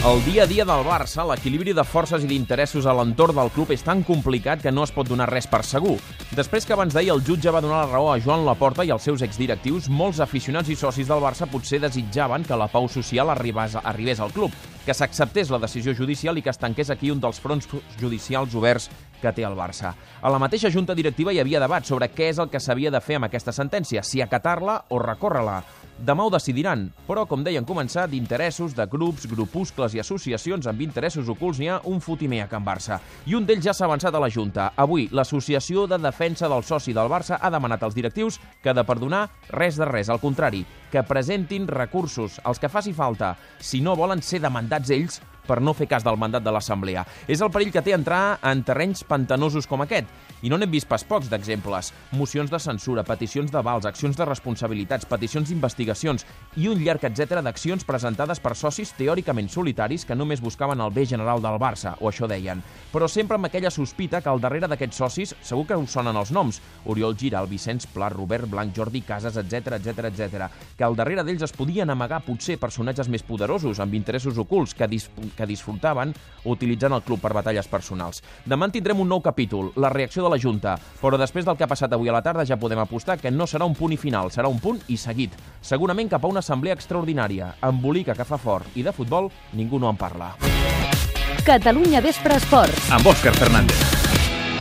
El dia a dia del Barça, l'equilibri de forces i d'interessos a l'entorn del club és tan complicat que no es pot donar res per segur. Després que abans d'ahir el jutge va donar la raó a Joan Laporta i als seus exdirectius, molts aficionats i socis del Barça potser desitjaven que la pau social arribés, arribés al club, que s'acceptés la decisió judicial i que es tanqués aquí un dels fronts judicials oberts que té el Barça. A la mateixa junta directiva hi havia debat sobre què és el que s'havia de fer amb aquesta sentència, si acatar-la o recórrer-la. Demà ho decidiran, però, com deien començar, d'interessos, de grups, grupuscles i associacions amb interessos ocults n'hi ha un fotimer a Can Barça. I un d'ells ja s'ha avançat a la Junta. Avui, l'Associació de Defensa del Soci del Barça ha demanat als directius que de perdonar res de res, al contrari, que presentin recursos, els que faci falta, si no volen ser demandats ells per no fer cas del mandat de l'Assemblea. És el perill que té entrar en terrenys pantanosos com aquest. I no n'hem vist pas pocs d'exemples. Mocions de censura, peticions d'avals, accions de responsabilitats, peticions d'investigacions i un llarg etc d'accions presentades per socis teòricament solitaris que només buscaven el bé general del Barça, o això deien. Però sempre amb aquella sospita que al darrere d'aquests socis segur que us sonen els noms. Oriol Giral, Vicenç Pla, Robert Blanc, Jordi Casas, etc etc etc. Que al darrere d'ells es podien amagar potser personatges més poderosos, amb interessos ocults, que, que disfrutaven utilitzant el club per batalles personals. Demà en tindrem un nou capítol, la reacció de la Junta, però després del que ha passat avui a la tarda ja podem apostar que no serà un punt i final, serà un punt i seguit. Segurament cap a una assemblea extraordinària, embolica que fa fort i de futbol ningú no en parla. Catalunya Vespre Esports. Amb Òscar Fernández.